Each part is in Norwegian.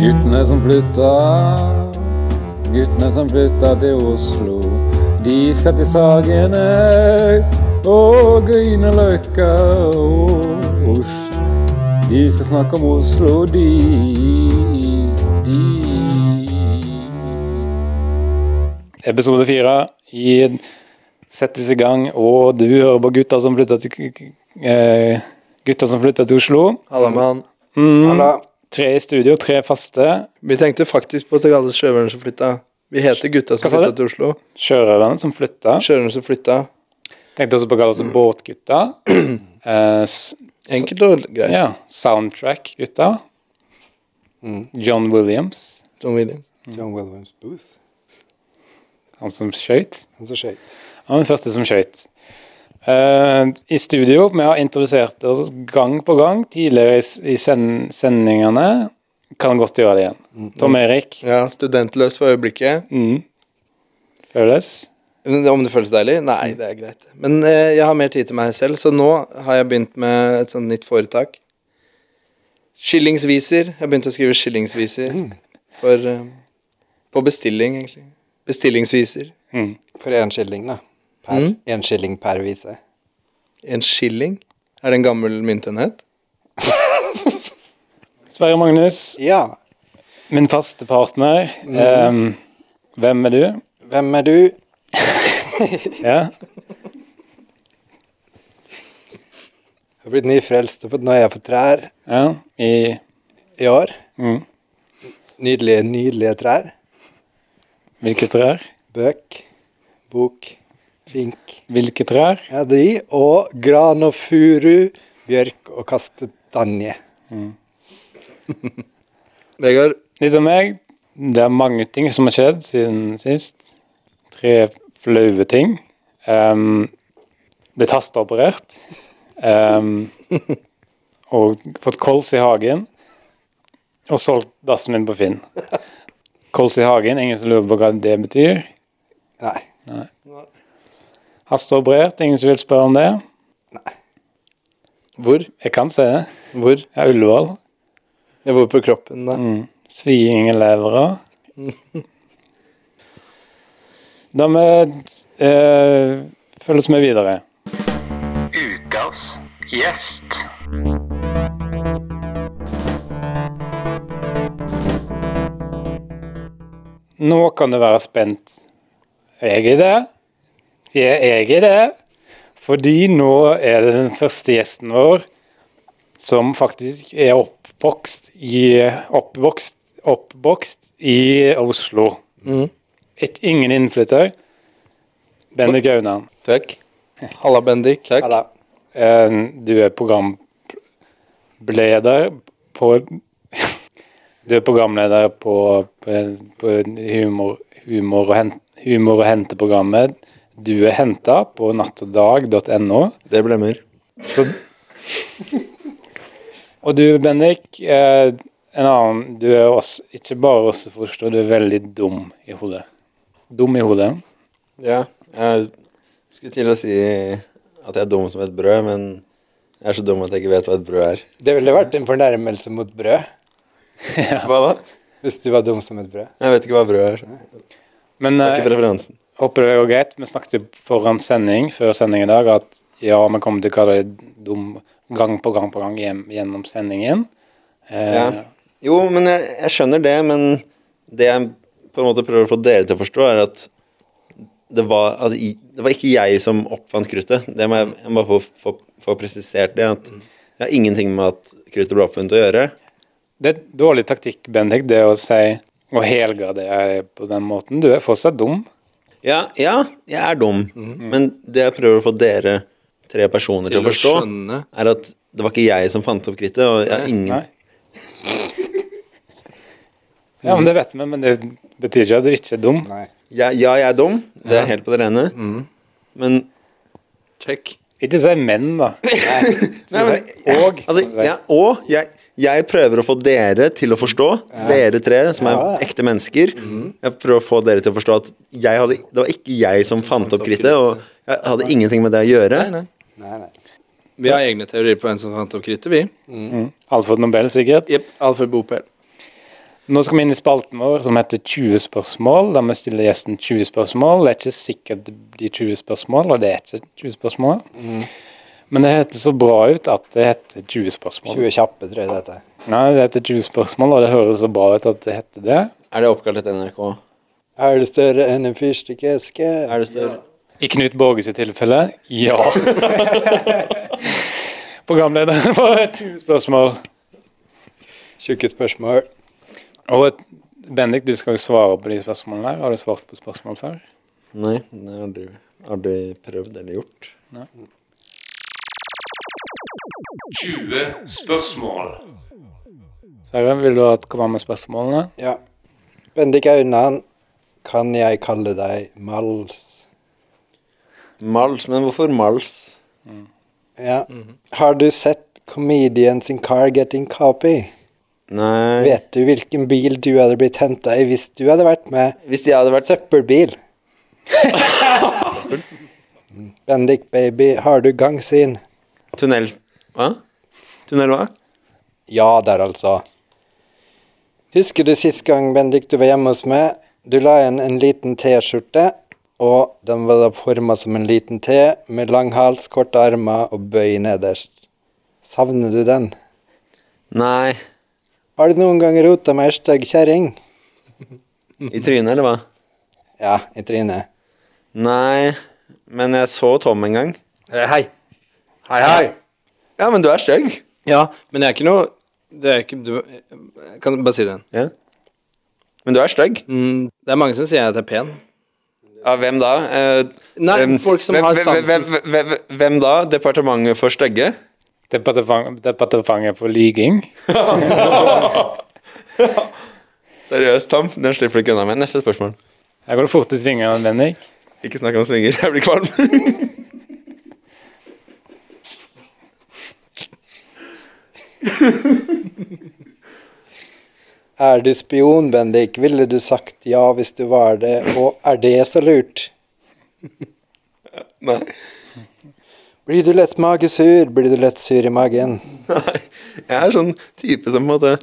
Guttene som flytta, guttene som flytta til Oslo. De skal til Sagene og Grünerløkka og Osj. De skal snakke om Oslo, de, de. Episode fire i- settes i gang, og du hører på gutta som flytta til eh, Gutta som flytta til Oslo. Halla, mann. Mm, tre i studio, tre faste. Vi tenkte faktisk på å alle sjørøverne som flytta. Vi heter Gutta som flytta til Oslo. Sjørøverne som flytta. Sjørøverne som flytta. Tenkte også på å kalle oss båtgutta. Eh, Enkelt og greit. ja, Soundtrack-gutta. John Williams, John Williams. John Williams Booth. han som skøyt. Han som skøyt. Han var den første som skøyt. Eh, I studio, vi har introdusert oss gang på gang tidligere i, i send, sendingene. Kan godt gjøre det igjen. Tom Erik. Ja, studentløs for øyeblikket. Mm. Føles. Om det føles deilig? Nei, det er greit. Men eh, jeg har mer tid til meg selv, så nå har jeg begynt med et sånt nytt foretak. Skillingsviser. Jeg har begynt å skrive skillingsviser. For eh, På bestilling, egentlig. Bestillingsviser. Mm. For én skilling, da. Per, Mm. En skilling per vise. En skilling? Er det en gammel myntenhet? Sverre Magnus, Ja. min faste partner. Eh, hvem er du? Hvem er du? Ja. Jeg har blitt nyfrelst og fått noia på trær ja. I i år. mm. Nydelige, nydelige trær. Hvilke trær? Bøk, bok, fink. Hvilke trær? Ja, de. Og gran og furu, bjørk og kastanje. Vegard, Litt om meg. Det er mange ting som har skjedd siden sist. Tre flaue ting. Um, blitt hasteoperert. Um, og fått kols i hagen. Og solgt dassen min på Finn. Kols i hagen, ingen som lurer på hva det betyr. Nei. Nei. Hasteoperert, ingen som vil spørre om det. Nei. hvor? Jeg kan se det. Hvor? Ja, Ullevål. Jeg var på kroppen, da. Mm. Sviing i levra. Da må vi øh, følge oss med videre. Ukas gjest. Nå kan du være spent. Jeg er det. Jeg, jeg er det. Fordi nå er det den første gjesten vår som faktisk er oppvokst i Oppvokst, oppvokst i Oslo. Mm. Et, ingen innflytter. Bendik Aunan. Takk. Halla, Bendik. Takk. Halla. Eh, Du er programleder på Du er programleder på, på, på humor, humor, og hent, humor og henteprogrammet Du er henta på nattogdag.no. Det blemmer. Så Og du, Bendik, eh, en annen Du er også, ikke bare også forstå, du er veldig dum i hodet. Dum i hodet. Ja, jeg skulle til å si at jeg er dum som et brød, men jeg er så dum at jeg ikke vet hva et brød er. Det ville vært en fornærmelse mot brød. Hva da? Hvis du var dum som et brød. Jeg vet ikke hva brød er. Men Det er eh, ikke preferansen. Håper det går greit. Vi snakket foran sending, før sending i dag, at ja, vi kommer til å kalle det dum gang på gang på gang gjennom sendingen. Eh, Ja. Jo, men jeg, jeg skjønner det, men det jeg på en måte prøver å få dere til å forstå, er at det var, at i- det var ikke jeg som oppfant kruttet. Det må jeg, jeg må bare få, få, få presisert det. At jeg har ingenting med at kruttet ble oppfunnet å gjøre. Det er dårlig taktikk, Bendik, det å si og helgardere på den måten. Du er fortsatt dum. Ja, ja, jeg er dum, men det jeg prøver å få dere tre personer til, å forstå, skjønne. er at det var ikke jeg som fant opp krittet, og jeg har ingen Nei. Ja, men det vet vi, men det betyr ikke at du ikke er dum. Nei. Ja, ja, jeg er dum, det er helt på det rene, men Check. Ikke si menn, da. Nei, men, Og. altså, ja, og jeg, jeg prøver å få dere til å forstå, dere tre som er Ja. ekte mennesker. Jeg prøver å få dere til å forstå at jeg hadde, det var ikke jeg som fant opp krittet, og jeg hadde ingenting med det å gjøre. Nei, nei. Nei, nei. Vi har egne teorier på hvem som fant opp krittet, vi. Mm. Alfred Nobel, sikkert. Jepp. Alfred Bopel. Nå skal vi inn i spalten vår som heter 20 spørsmål, der vi stiller gjesten 20 spørsmål. Det er ikke sikkert det blir 20 spørsmål, og det er ikke 20 spørsmål. Men det heter så bra ut at det heter 20 spørsmål. 20 kjappe, tror jeg det heter. Nei, det heter 20 spørsmål, og det høres så bra ut at det heter det. Er det oppkalt etter NRK? Er det større enn en fyrstikkeske? Er det større? I Knut Borges tilfelle, ja. Programlederen får 20 spørsmål. Tjukke spørsmål. Og Bendik, du skal jo svare på de spørsmålene der. Har du svart på spørsmål før? Nei, det har du aldri prøvd eller gjort. 20 spørsmål. Sverre, vil du at komme med spørsmålene? Ja. Bendik Aunan, kan jeg kalle deg Mals? Mals, men hvorfor Mals? Ja. Har du sett Comedians in Car Getting Copy? Nei Vet du hvilken bil du hadde blitt henta i hvis du hadde vært med? Hvis jeg hadde vært Søppelbil. Bendik baby, har du gangsyn? tunnel... Hva? Tunnel hva? Ja der, altså. Husker du sist gang, Bendik, du var hjemme hos meg? Du la igjen en liten T-skjorte, og den var da forma som en liten T, med lang hals, korte armer og bøy nederst. Savner du den? Nei. Har du noen gang rota med ei stygg kjerring? I trynet, eller hva? Ja, i trynet. Nei, men jeg så Tom en gang. Hei. Hei. Hei, hei. Ja, men du er stygg. Ja, men jeg er ikke noe Det er ikke du, Jeg kan bare si det. Ja. Men du er stygg. Mm, det er mange som sier at jeg er pen. Ja, hvem da? Eh, Nei, hvem, folk som hvem, har sansen hvem, hvem, hvem, hvem da? Departementet for stygge? Departement- Departementet for lyging. Seriøst, Tom. Den slipper du ikke unna med. Neste spørsmål. Her går det fort i svingene, Bendik. Ikke snakk om svinger. Jeg blir kvalm. Er du spion, Bendik? Ville du sagt ja hvis du var det, og er det så lurt? Nei. Blir du lett magesur? Blir du lett sur i magen? Nei. Jeg er sånn type som på en måte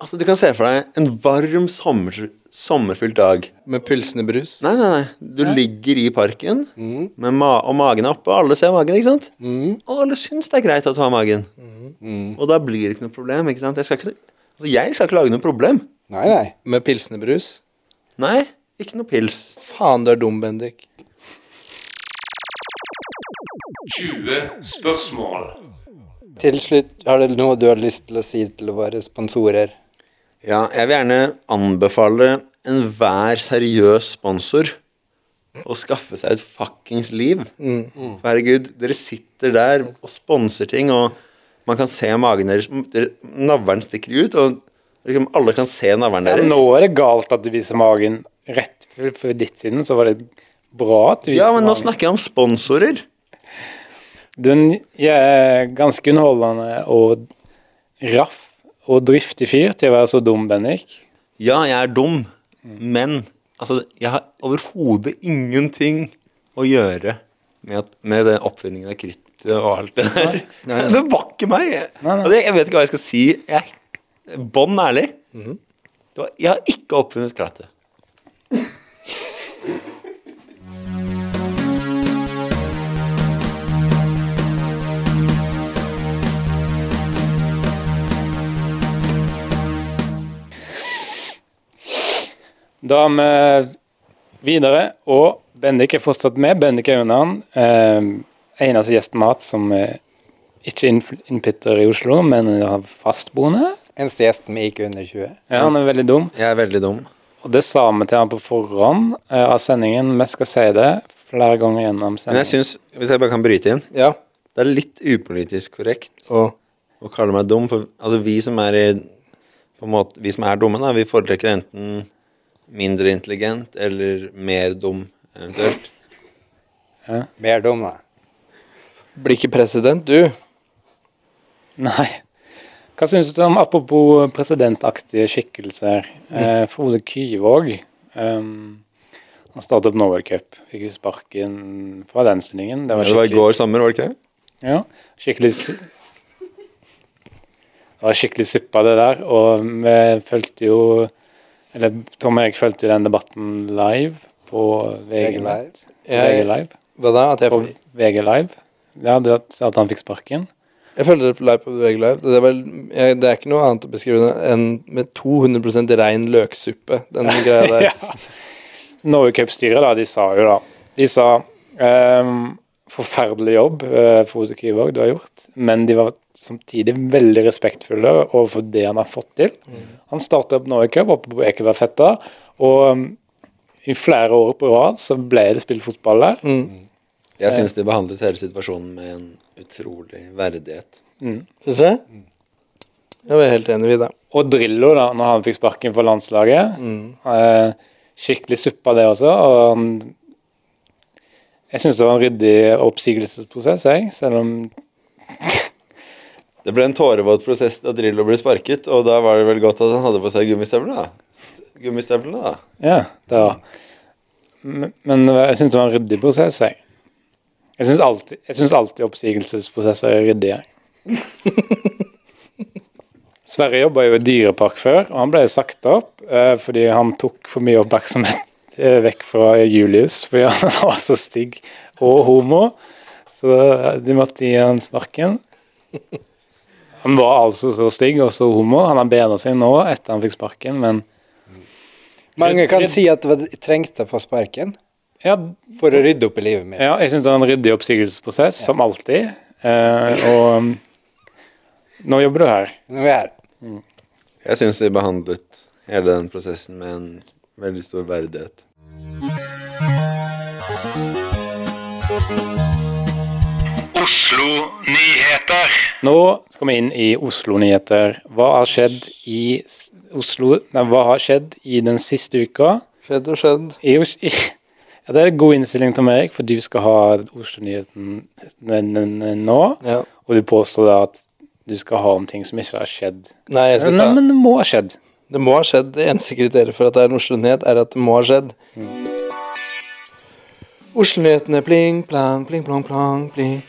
Altså, du kan se for deg en varm sommer, sommerfylt dag. med pulsende brus. Nei, nei, nei. Du ligger i parken, med ma og magen er oppe. Alle ser magen, ikke sant? Mm. Og alle syns det er greit at du har magen. Og da blir det ikke noe problem. ikke sant? Jeg skal ikke, altså, jeg skal ikke lage noe problem. Nei, nei. Med pilsende brus. Nei, ikke noe pils. Faen, du er dum, Bendik. 20 spørsmål. Til slutt, har du noe du har lyst til å si til våre sponsorer? Ja, jeg vil gjerne anbefale enhver seriøs sponsor å skaffe seg et fuckings liv. For Herregud, dere sitter der og sponser ting, og man kan se magen deres dere- Navlen stikker ut, og liksom alle kan se navlen Ja, deres. nå er det galt at du viser magen rett for, for ditt siden, så var det bra at du viste Ja, men nå snakker jeg om sponsorer. Du er ganske underholdende og raff og driftig fyr til å være så dum, Bennik? Ja, jeg er dum, men altså, jeg har overhodet ingenting å gjøre med, at, med den oppfinningen av kruttet og alt det der. Det var ikke meg. Jeg, Nei, nei. Jeg vet ikke hva jeg skal si. Jeg er bånn ærlig. Det var, jeg har ikke oppfunnet krattet. Da er vi videre, og Bendik er fortsatt med. Bendik han. Eh, eneste gjesten vi har hatt som eh, ikke er innpitter i Oslo, men har fastboende. Eneste gjesten vi gikk under 20. Ja, han er veldig dum. Jeg er veldig dum. Og det sa vi til han på forhånd eh, av sendingen. Vi skal si det flere ganger gjennom sendingen. Men jeg syns, hvis jeg bare kan bryte inn, Ja. det er litt upolitisk korrekt å, å kalle meg dum. For altså, vi som er i på en måte, Vi som er dumme, da, vi foretrekker enten mindre intelligent eller mer dum, eventuelt. Ja, Mer dum, da. blir ikke president, du. Nei. Hva syns du om, apropos presidentaktige skikkelser, eh, Frode Kyvåg? Um, han startet opp Norway Cup. Fikk jo sparken fra den stillingen. Det var Det var i går sommer, var det ikke ja, skikkelig Det var skikkelig suppa, det der, og vi fulgte jo Eller Tom jeg fulgte den debatten live på VG Live. VG Live. Hva da? At jeg, På VG Live. Ja, du at, at han fikk sparken? jeg følger det live på VG Live. Det er, vel, jeg, det er ikke noe annet å beskrive enn med 200% rein løksuppe, den greia der. ja. Norway Cup-styret, da, de sa jo da De sa ehm, forferdelig jobb, uh, Frode Kyvåg, du har gjort, men de var samtidig veldig respektfulle overfor det han har fått til. Han startet opp Norway Cup oppe på Ekebergfetta, og um, i flere år på rad så ble det spilt fotball der. Mm. Jeg syns de behandlet hele situasjonen med en utrolig verdighet. Syns du? Jeg var helt enig i det. Og Drillo, da, når han fikk sparken for landslaget. Mm. Eh, skikkelig suppa, det også. Og han, jeg syns det var en ryddig oppsigelsesprosess, jeg. Selv om Det ble en tårevåt prosess da Drillo ble sparket, og da var det vel godt at han hadde på seg gummistøvlene, da. Gummistøvlene, da. Ja, det var Men, men jeg syns det var en ryddig prosess, jeg. Jeg syns alltid, jeg synes alltid oppsigelsesprosesser er ryddige. Sverre jobba jo i dyrepark før, og han ble sagt opp eh, fordi han tok for mye oppmerksomhet vekk fra Julius for han var så stygg og homo. Så de måtte gi han sparken. Han var altså så stygg og så homo. Han har bedra seg nå etter han fikk sparken, men Mange kan si at det trengte å få sparken ja, for å rydde opp i livet mitt. Ja, jeg syns det var en ryddig oppsigelsesprosess, som alltid. Eh, og um, nå jobber du her. Nå er vi her. Jeg syns de behandlet hele den prosessen med en veldig stor verdighet. Oslo-nyheter. Nå skal vi inn i Oslo-nyheter. Hva har skjedd i Oslo Nei, hva har skjedd i den siste uka? Skjedd og skjedd. I, Os- i, ja, det er en god innstilling til meg, for du skal ha Oslo-nyheten n- n- n- nå. Ja. Og du påstår da at du skal ha om ting som ikke har skjedd. Nei, jeg skal Nei, ta men det må ha skjedd. Det må ha skjedd. Det eneste kriteriet for at det er en Oslo-nyhet, er at det må ha skjedd. Oslo-nyhetene pling, plang, pling, plong, plong, pling.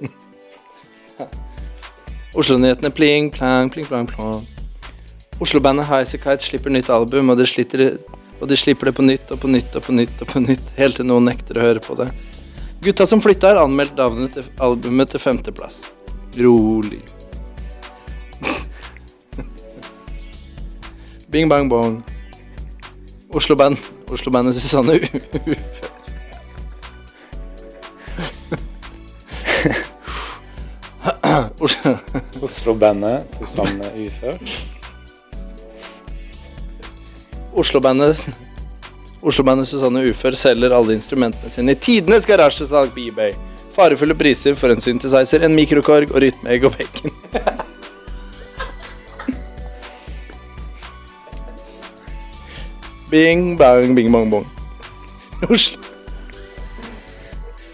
Oslo-nyhetene pling, plang, pling, plong, plong. Oslo-bandet Highasakite slipper nytt album, og de, sliter, og de slipper det på nytt og på nytt og på nytt og på nytt, helt til noen nekter å høre på det. Gutta som flytta har anmeldt navnet til albumet til femteplass. Rolig. Bing bang bong. Oslo-band. Oslo-bandet Susanne Ufør. Oslo- Oslo-bandet Susanne Ufør. Oslo-bandet Oslo-bandet Susanne Ufør selger alle instrumentene sine i tidenes garasjesalg på eBay. Farefulle priser for en synthesizer, en mikrokorg og rytmeegg og bacon. Bing, bang, bing, bong, bong. Oslo.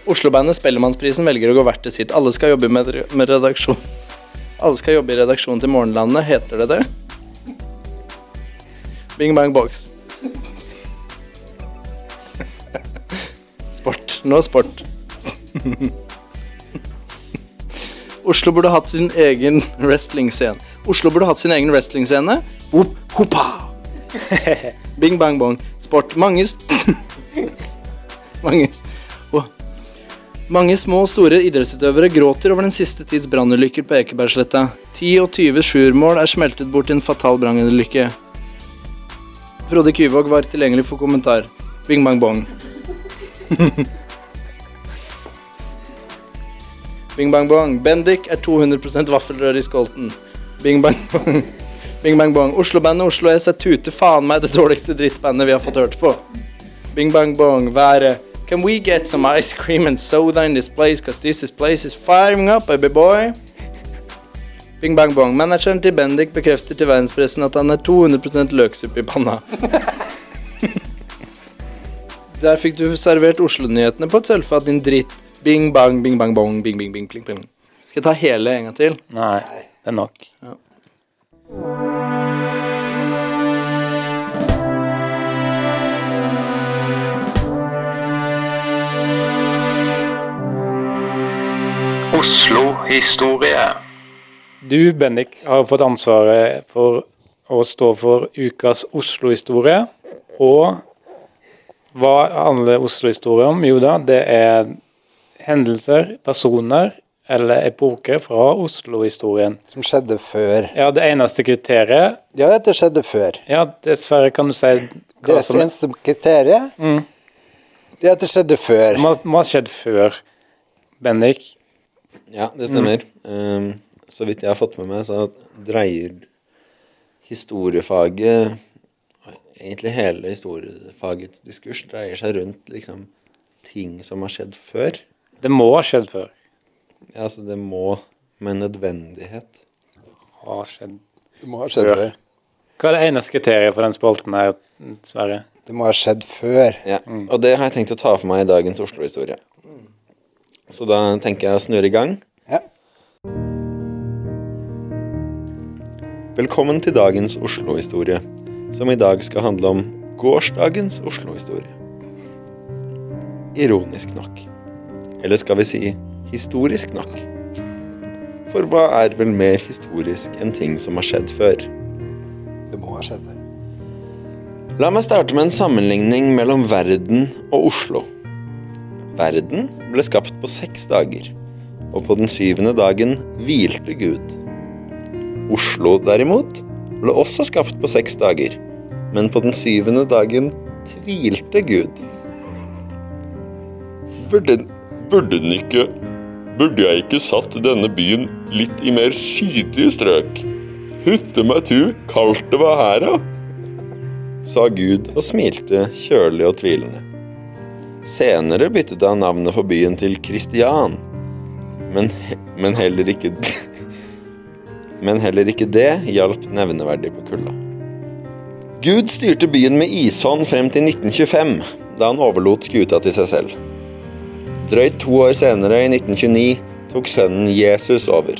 Oslo-bandet Spellemannsprisen velger å gå hvert til sitt. Alle skal jobbe med, med redaksjon. Alle skal jobbe i redaksjonen til Morgenlandet, heter det det? Bing, bang, box. Sport. Nå sport. Oslo burde hatt sin egen wrestling-scene. Oslo burde hatt sin egen wrestling-scene. Whoop, hoppa. Bing, bang, bong. Sport. Mange Mange Åh. Mange små og store idrettsutøvere gråter over den siste tids brannulykker på Ekebergsletta. 10 og 20 sjuermål er smeltet bort i en fatal brannulykke. Frode Kyvåg var tilgjengelig for kommentar. Bing, bang, bong. Bing, bang, bong. Bendik er 200 vaffelrør i skolten. Bing, bang, bong. Bing, bang, bong. Oslo-bandet Oslo S er tute faen meg det dårligste drittbandet vi har fått hørt på. Bing, bang, bong. Været. Can we get some ice cream and soda in this place, cause this is place is firing up, baby boy? Bing, bang, bong. Manageren til Bendik bekrefter til verdenspressen at han er 200% løksuppe i panna. Der fikk du servert Oslo-nyhetene på et sølvfat, din dritt. Bing, bang, bing, bang, bong, bing, bing, bing, pling, pling. Skal jeg ta hele en gang til? Nei, det er nok. Oslo-historie. du, Bendik, har fått ansvaret for å stå for ukas Oslo-historie. Og hva handler Oslo-historie om? Jo da, det er hendelser, personer eller epoker fra Oslo-historien. Som skjedde før. Ja, det eneste kriteriet Ja, dette skjedde før. Ja, dessverre kan du si hva Det som Det eneste kriteriet, Mm. det er at det skjedde før. må, må ha skjedd før. Bendik, Ja, det stemmer. Um, så vidt jeg har fått med meg, så dreier historiefaget Egentlig hele historiefagets diskurs dreier seg rundt liksom ting som har skjedd før. det må ha skjedd før. Ja, altså det må med nødvendighet. Ha skjedd. Det må ha skjedd Før. før. Hva er det eneste kriteriet for den spalten her, Sverre? Det må ha skjedd før. Ja, Og det har jeg tenkt å ta for meg i dagens Oslo-historie. Så da tenker jeg å snurre i gang. Ja. Velkommen til dagens Oslo-historie, som i dag skal handle om gårsdagens Oslo-historie. Ironisk nok. Eller skal vi si historisk nok? For hva er vel mer historisk enn ting som har skjedd før? Det må ha skjedd før. La meg starte med en sammenligning mellom verden og Oslo. Verden ble skapt på seks dager, og på den syvende dagen hvilte Gud. Oslo derimot ble også skapt på seks dager, men på den syvende dagen tvilte Gud. Burde, burde den ikke Burde jeg ikke satt denne byen litt i mer sydlige strøk? Hytte meg tu, kaldt det var her, da sa Gud og smilte kjølig og tvilende. Senere byttet han navnet for byen til Kristian, men, men heller ikke Men heller ikke det hjalp nevneverdig på kulda. Gud styrte byen med ishånd frem til 1925, da han overlot skuta til seg selv. Drøyt to år senere, i 1929, tok sønnen Jesus over.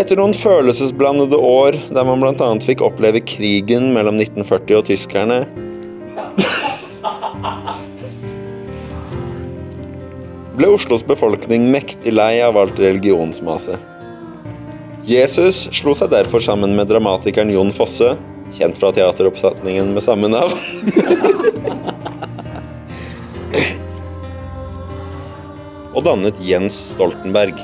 Etter noen følelsesblandede år der man bl.a. fikk oppleve krigen mellom 1940 og tyskerne ble Oslos befolkning mektig lei av alt religionsmaset. Jesus slo seg derfor sammen med dramatikeren Jon Fosse, kjent fra teateroppsetningen med samme navn. og dannet Jens Stoltenberg.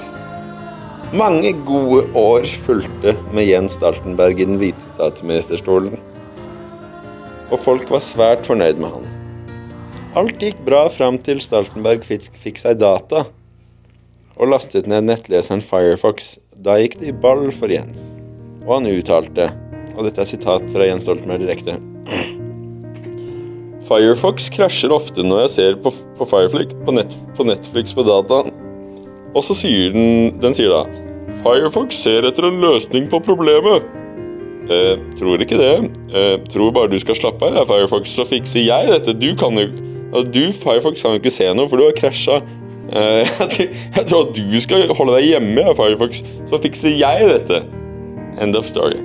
Mange gode år fulgte med Jens Stoltenberg i den hvite statsministerstolen. Og folk var svært fornøyd med han. Alt gikk bra fram til Stoltenberg fikk, fikk seg data og lastet ned nettleseren Firefox. Da gikk det i ball for Jens. Og han uttalte, og dette er sitat fra Jens Stoltenberg direkte Firefox krasjer ofte når jeg ser på, på Fireflix på, net, på Netflix på dataen. Og så sier den Den sier da Firefox ser etter en løsning på problemet. Eh, tror ikke det. Eh, tror bare du skal slappe av, Firefox, så fikser jeg dette. Du kan jo ja, Du, Firefox, kan jo ikke se noe, for du har krasja. Eh, jeg, jeg tror at du skal holde deg hjemme, Firefox, så fikser jeg dette. End of story.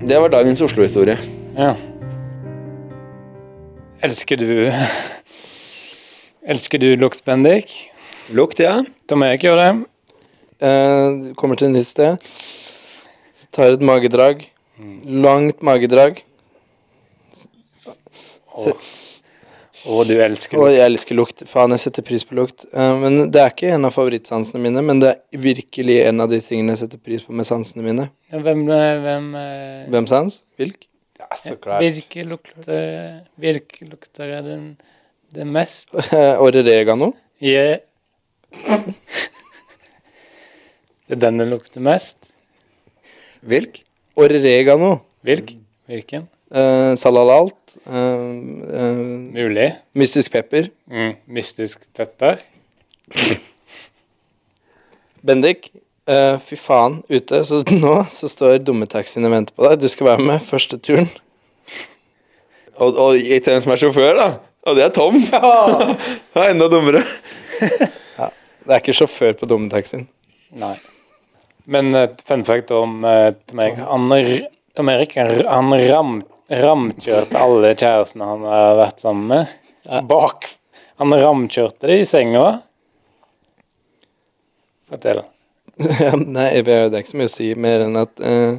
Det var dagens Oslo-historie. Ja. Elsker du Elsker du lukt, Bendik? Lukt, ja. Da må jeg ikke gjøre det. Uh, kommer til et nytt sted. Tar et magedrag. Langt magedrag. Se, Og du elsker og lukt. jeg elsker lukt. Faen, jeg setter pris på lukt. Eh, men det er ikke en av favorittsansene mine, men det er virkelig en av de tingene jeg setter pris på med sansene mine. Ja, Hvem, eh, hvem, eh, Hvem sans? Hvilk? Ja, så klart. Hvilke lukter Hvilke lukter er den det mest Oregano. yeah. Det er den den lukter mest? Hvilk? Oregano. Hvilk? Hvilken? Uh, salalalt. eh, eh, Mulig. mystisk pepper. Mm. Mystisk pepper. Bendik, eh, fy faen, ute. Så nå så står dummetaxien og venter på deg. Du skal være med første turen. Og, og i til en som er sjåfør, da. Og det er Tom. Ja, enda dummere. Det er ikke sjåfør på dummetaxien. Nei. Men uh, fun fact om uh, Tom Erik Han, Tom Erik, han, r- han ram, ramkjørte alle kjærestene han har vært sammen med. Bak. Han ramkjørte det i senga. Fortell. Ja, nei, det er ikke så mye å si mer enn at eh,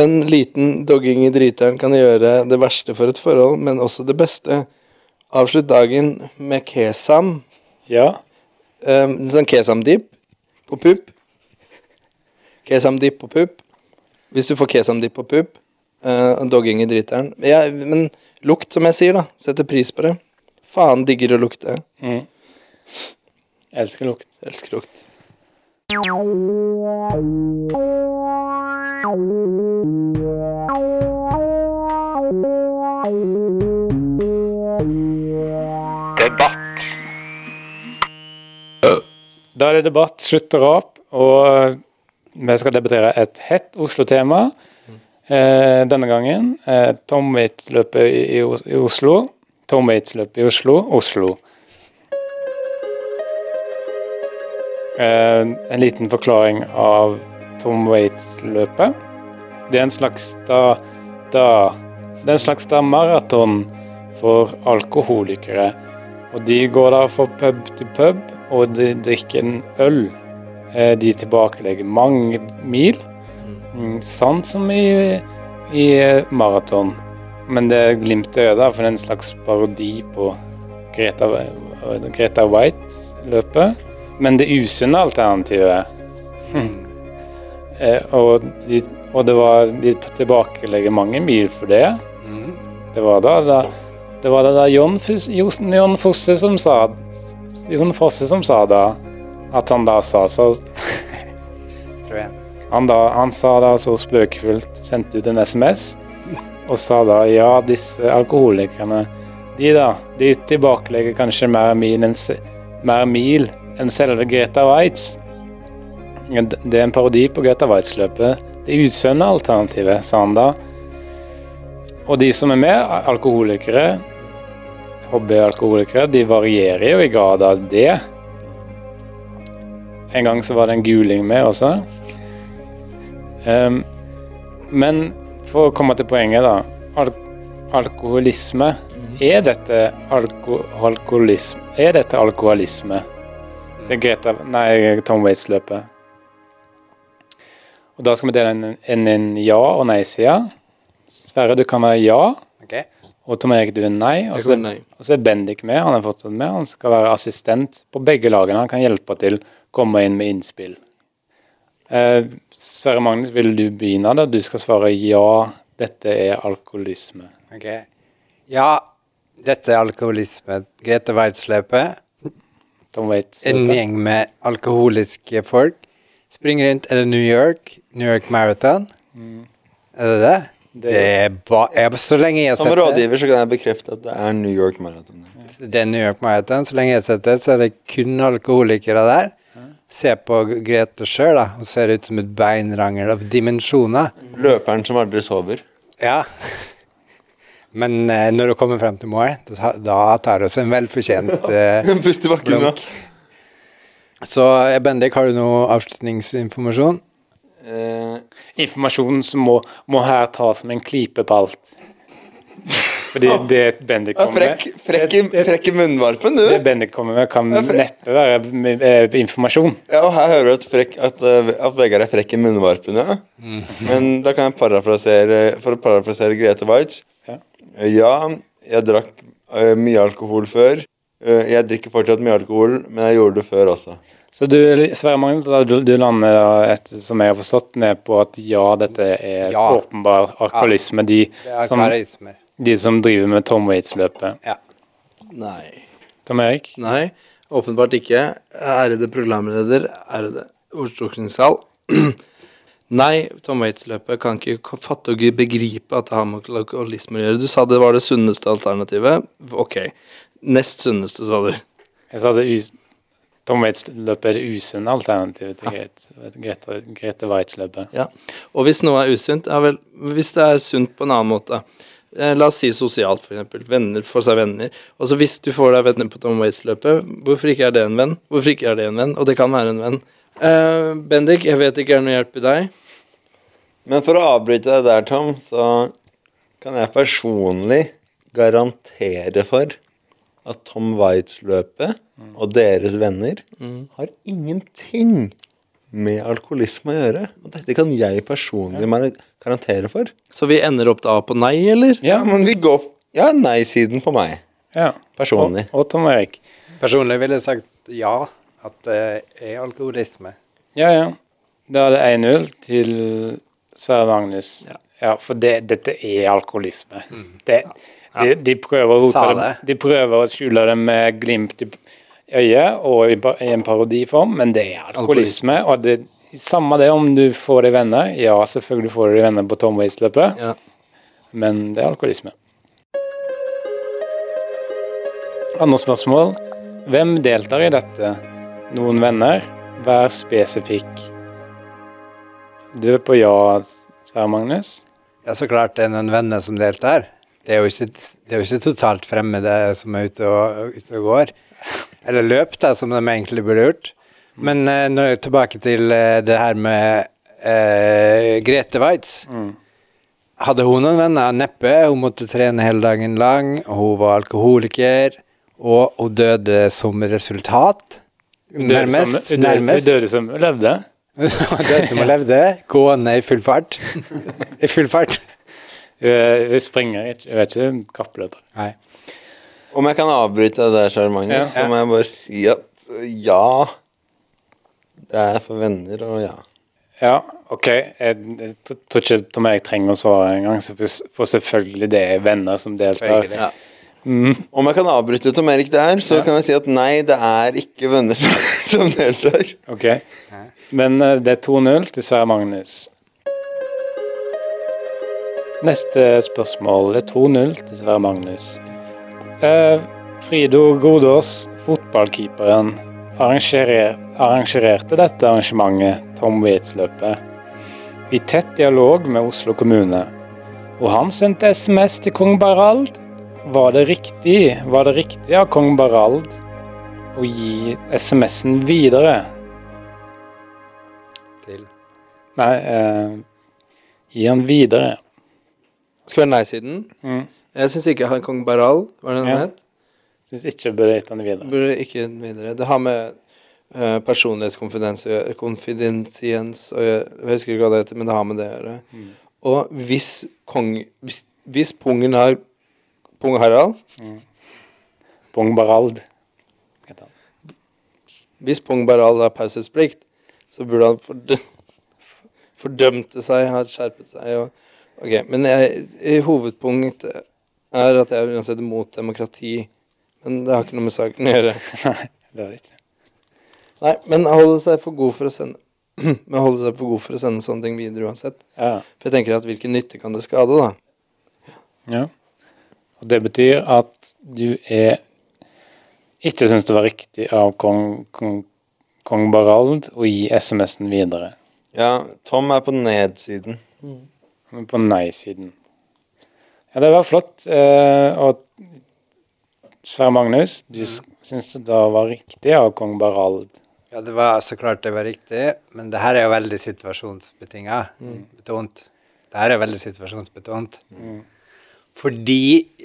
en liten dogging i driteren kan gjøre det verste for et forhold, men også det beste. Avslutt dagen med kesam. Ja. Eh, sånn kesamdipp på pupp. Kesamdipp på pupp. Hvis du får kesamdipp på pupp, eh, og dogging i driteren ja, Men lukt, som jeg sier, da. Setter pris på det. Faen digger å lukte. Mm. Jeg elsker lukt. Elsker lukt. Da er det debatt, slutt og rap, og vi skal debattere et hett Oslo-tema. Eh, denne gangen eh, Tom Waits-løpet i, i, Oslo. Tom Waits-løpet i Oslo, Oslo. Eh, en liten forklaring av Tom Waits-løpet. Det er en slags da, da Det er en slags da maraton for alkoholikere. Og de går da fra pub til pub, og de drikker en øl. Eh, De tilbakelegger mange mil. Mm, Sant som i, i maraton. Men det er glimt i øyet, da, for det er en slags parodi på Greta, Greta White-løpet. Men det usunne alternativet eh, og, de, og det var De tilbakelegger mange mil for det. Det var da, da det var da John, Fus, John Fosse som sa Jon Fosse som sa da at han da sa så. Han, da, han sa da så spøkefullt, sendte ut en SMS og sa da ja, disse alkoholikerne de da, de tilbakelegger kanskje mer mil enn, mer mil enn selve Greta Waitz. Det er en parodi på Greta Waitz-løpet. Det usunne alternativet, sa han da. Og de som er med, alkoholikere, hobbyalkoholikere, de varierer jo i grad av det. En gang så var det en guling med også. Ehm, men for å komme til poenget, da. Al alkoholisme. Er dette alko alkoholisme? Er dette alkoholisme? Det er Greta Nei, Tom Waits-løpet. Og da skal vi dele en, en, en ja- og nei-side. Sverre, du kan være ja. Okay. Og Tom Erik, du er nei. Og så er Bendik med. Han er fortsatt med. Han skal være assistent på begge lagene. Han kan hjelpe til, komme inn med innspill. Eh, Sverre Magnus, vil du begynne? da? Du skal svare ja, dette er alkoholisme. Ok. Ja, dette er alkoholisme. Grete Waitz-løpet. En gjeng med alkoholiske folk. Springer rundt. Er det New York? New York Marathon? Er det det? Det er ba jeg, Så lenge jeg har Som sett det, rådgiver så kan jeg bekrefte at det er New York Marathon. det er New York Marathon, så lenge jeg har sett det, så er det kun alkoholikere der. Se på Grete sjøl, da. Hun ser ut som et beinrangel av dimensjoner. Løperen som aldri sover. Ja. Men eh, når hun kommer frem til mål, da, da tar hun seg en velfortjent eh, blunk. Så eh, Bendik, har du noe avslutningsinformasjon? Eh, Informasjon som må, må her tas som en klype på alt. Fordi det Bendik kommer frekk, med frekk, i, det, det, frekk i munnvarpen, du. det Bendik kommer med, kan Ja, frekk. neppe være eh, informasjon. Ja, og her hører du at, frekk, at, eh, at Vegard er frekk i munnvarpen, ja. Men da kan jeg parafrasere For å parafrasere Grete Waitz. Ja. Eh, Ja, jeg drakk eh, mye alkohol før. Eh, jeg drikker fortsatt mye alkohol, men jeg gjorde det før også. Så du, Sverre Magnus, da, du, du lander, da, etter som jeg har forstått, ned på at ja, dette er Ja. åpenbar alkoholisme. De, Det er som, karismer. De som driver med Tom Waits-løpet. Ja. Nei. Tom Erik? Nei, åpenbart ikke. Ærede programleder, ærede ordstokkingssal. Nei, Tom Waits-løpet kan ikke fatte og begripe at det har med alkoholisme å gjøre. Du sa det var det sunneste alternativet. Ok. Nest sunneste, sa du. Jeg sa det us Tom Waits-løpet er det usunne alternativet til Grete, Grete, Grete Waitz-løpet. Ja. Og hvis noe er usunt, ja vel Hvis det er sunt på en annen måte La oss si sosialt, eksempel. Venner får seg venner. Og så hvis du får deg venner på Tom Waits-løpet, hvorfor ikke er det en venn? Hvorfor ikke er det en venn? Og det kan være en venn. Uh, Bendik, jeg vet ikke er noe hjelp i deg. Men for å avbryte deg der, Tom, så kan jeg personlig garantere for at Tom Waits-løpet og deres venner har ingenting med alkoholisme å gjøre. Og dette kan jeg personlig ja. karantere for. Så vi ender opp da på nei, eller? Ja, men vi går Ja, nei-siden på meg. Ja. Personlig. Og, og Tom Erik. Personlig ville jeg sagt ja, at det er alkoholisme. Ja, ja. Da er det 1-0 til Sverre Magnus. Ja, ja for det, dette er alkoholisme. Mm. Det, de, de, prøver å, det. de prøver å skjule det med glimt i øyet og i, en parodiform, men det er alkoholisme. Og det samme det om du får deg venner. Ja, selvfølgelig får du deg venner på Tom Waits-løpet, ja. men det er alkoholisme. Andre spørsmål. Hvem deltar i dette? Noen venner? Vær spesifikk. Du er på ja, Sverre Magnus? Ja, så klart det er noen venner som deltar. Det er jo ikke, det er jo ikke totalt fremmede som er ute og, ute og går. Eller løp, da, som de egentlig burde gjort. Men uh, når tilbake til uh, det her med uh, Grete Waitz. Mm. Hadde hun noen venner? Neppe. Hun måtte trene hele dagen lang, hun var alkoholiker. Og hun døde som resultat. Nærmest. Hun døde, som hun levde? Hun døde som hun levde, gående i full fart. I full fart. Hun springer ikke, hun er ikke kappløper. Nei. Om jeg kan avbryte det der, Charles Magnus, ja. så må jeg bare si at ja Det er for venner, og ja. Ja, OK. Jeg, jeg tror ikke Tom Erik trenger å svare engang, for selvfølgelig det er venner som deltar. Ja. Mm. Om jeg kan avbryte Tom Erik der, så ja. kan jeg si at nei, det er ikke venner som, deltar. Ok, Men uh, det er 2-0 til Sverre Magnus. Neste spørsmål er 2-0 til Sverre Magnus. Uh, Frido Godås, fotballkeeperen, arrangerte dette arrangementet, Tom Waits-løpet, i tett dialog med Oslo kommune. Og han sendte SMS til kong Barald var det riktig, var det riktig av kong Barald å gi SMS-en videre? Til? Nei, eh, gi han videre. Skal være nei-siden? Mm. Jeg syns ikke han kong Baral var det den ja. het? Syns ikke burde gitt han videre. Burde ikke videre. Det har med uh, personlighetskonfidensiens og jeg, jeg husker ikke hva det heter, men det har med det å gjøre. Mm. Og hvis kong hvis, hvis pungen har Pung Harald. Mm. Pung Barald. Hvis Pung Barald har pauseplikt, så burde han fordø fordømte seg, ha skjerpet seg. Og, ok, Men jeg, i hovedpunkt er at jeg er uansett imot demokrati. Men det har ikke noe med saken å gjøre. Nei, det har det ikke. Nei, men holde seg for god for å sende men holde seg for god for å sende sånne ting videre uansett. Ja. For jeg tenker at hvilken nytte kan det skade, da? Ja. Og det betyr at du er ikke syns det var riktig av kong, kong, kong Barald å gi SMS-en videre. Ja, Tom er på nedsiden. Mm. På nei-siden. Ja, det var flott. Eh, og Sverre Magnus, du mm. syns det var riktig av kong Barald? Ja, det var så klart det var riktig, men det her er jo veldig situasjonsbetinga. Mm. Betont. Det her er veldig situasjonsbetont. Mm. Fordi,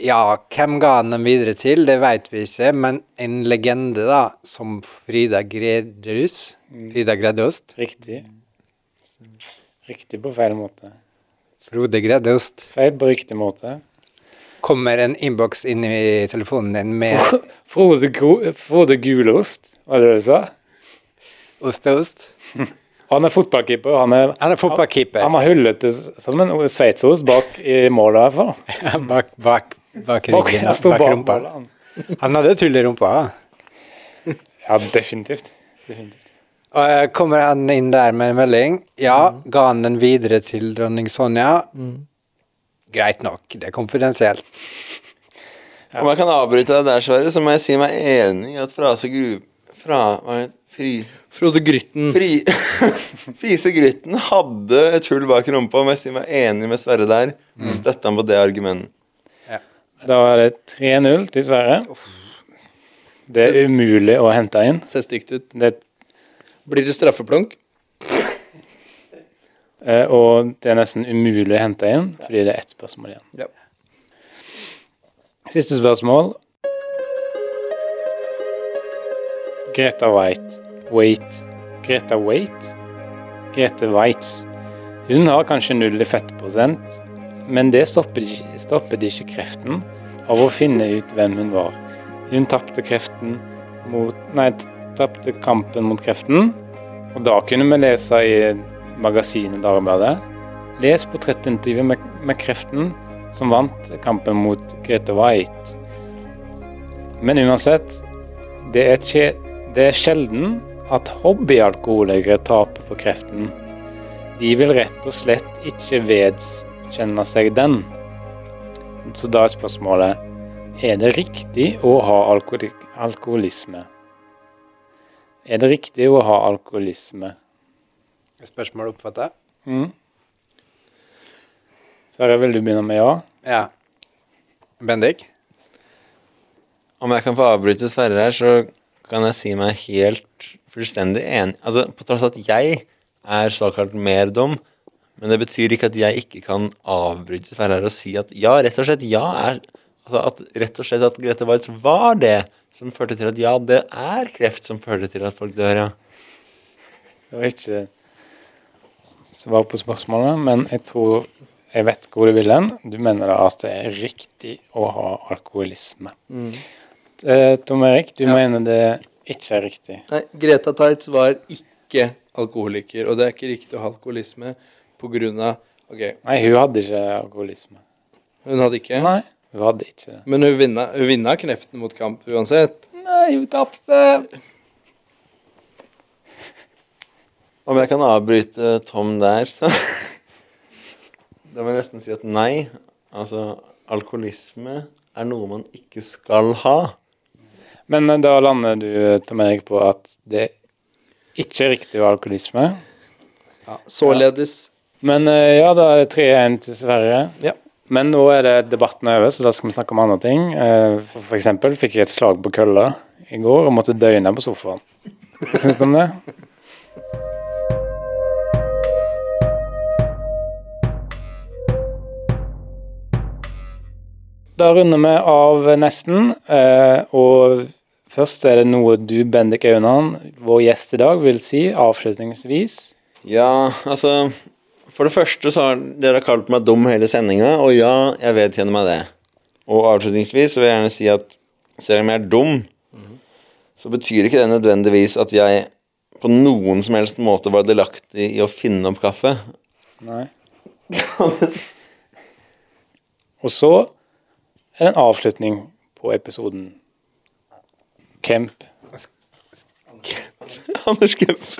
ja, hvem ga han dem videre til, det vet vi ikke, men en legende, da, som Frida Gredrus mm. Frida Greddost. Riktig. Riktig på feil måte. Frode Greddost. Feil på riktig måte. Kommer en innboks inn i telefonen din med Frode, Frode Gulost, var det det du sa? Osteost. Han er fotballkeeper. Han er, han er fotballkeeper. Han, har hullet som en sveitserost bak i målet, i hvert fall. bak, bak, bak ryggen. Bak, bak rumpa. Han hadde tull i rumpa. ja, definitivt. definitivt. Og jeg kommer han inn der med en melding. Ja, mm. ga han den videre til dronning Sonja. Mm. Greit nok, det er konfidensielt. Ja. Om jeg kan avbryte deg der, Sverre, så må jeg si meg enig i at frase gru... Fra... Fri... Frode Grytten. Fri... Fise Grytten hadde et hull bak rumpa, om jeg sier meg enig med Sverre der. Mm. Støtter han på det argumentet. Ja. Da er det 3-0 til Sverre. Det er umulig å hente inn. Ser stygt ut. Det... Blir det straffeplunk? Eh, og det er nesten umulig å hente inn, fordi det er ett spørsmål igjen. Ja. Siste spørsmål. Greta White Wait. Greta Wait? Grete Waitz. Hun har kanskje null i fettprosent, men det stoppet, stoppet ikke kreften av å finne ut hvem hun var. Hun tapte kreften mot Nei, tapte kampen mot kreften, og da kunne vi lese i magasinet Dagbladet Les portrettintervjuet med, med kreften som vant kampen mot Grete White. Men uansett, det er, kje, det er sjelden at hobbyalkoholikere taper på kreften. De vil rett og slett ikke vedkjenne seg den. Så da er spørsmålet er det riktig å ha alkoholisme. Er det riktig å ha alkoholisme? Spørsmålet oppfatter jeg. Mm. Sverre, vil du begynne med ja? Ja. Bendik? Om jeg kan få avbryte Sverre her, så kan jeg si meg helt fullstendig enig. Altså, på tross av at jeg er såkalt mer dum, men det betyr ikke at jeg ikke kan avbryte Sverre her og si at ja, rett og slett ja er altså at Rett og slett at Grete Waitz var det som førte til at ja, det er kreft som førte til at folk dør, ja. Det var ikke svar på spørsmålet, men jeg tror jeg vet hvor du vil hen. Du mener da at det er riktig å ha alkoholisme. Mm. Tom Erik, du Ja. mener det ikke er riktig. Nei, Greta Tights var ikke alkoholiker, og det er ikke riktig å ha alkoholisme på grunn av Nei, hun hadde ikke alkoholisme. hun hadde ikke, Nei, hun hadde ikke det. men hun vinna, hun vinna kneften mot kamp uansett. Nei, hun tapte. Om jeg kan avbryte Tom der, så Da må jeg nesten si at nei. Altså, alkoholisme er noe man ikke skal ha. Men eh, da lander du, Tom Erik, på at det ikke er riktig å ha alkoholisme. Således Men eh, ja, da er det 3-1 til Sverige. Ja. Men nå er det debatten over, så da skal vi snakke om andre ting. F.eks. For eksempel fikk jeg et slag på kølla i går og måtte døgne på sofaen. Hva syns du om det? Da runder vi av nesten, eh, og først er det noe du, Bendik Aunan, vår gjest i dag, vil si avslutningsvis. Ja, altså For det første så har dere kalt meg dum hele sendinga, og ja, jeg vedkjenner meg det. Og avslutningsvis så vil jeg gjerne si at selv om jeg er dum, så betyr ikke det nødvendigvis at jeg på noen som helst måte var delaktig i å finne opp kaffe. Nei. Og så er det en avslutning på episoden. Kemp. Anders Kempf.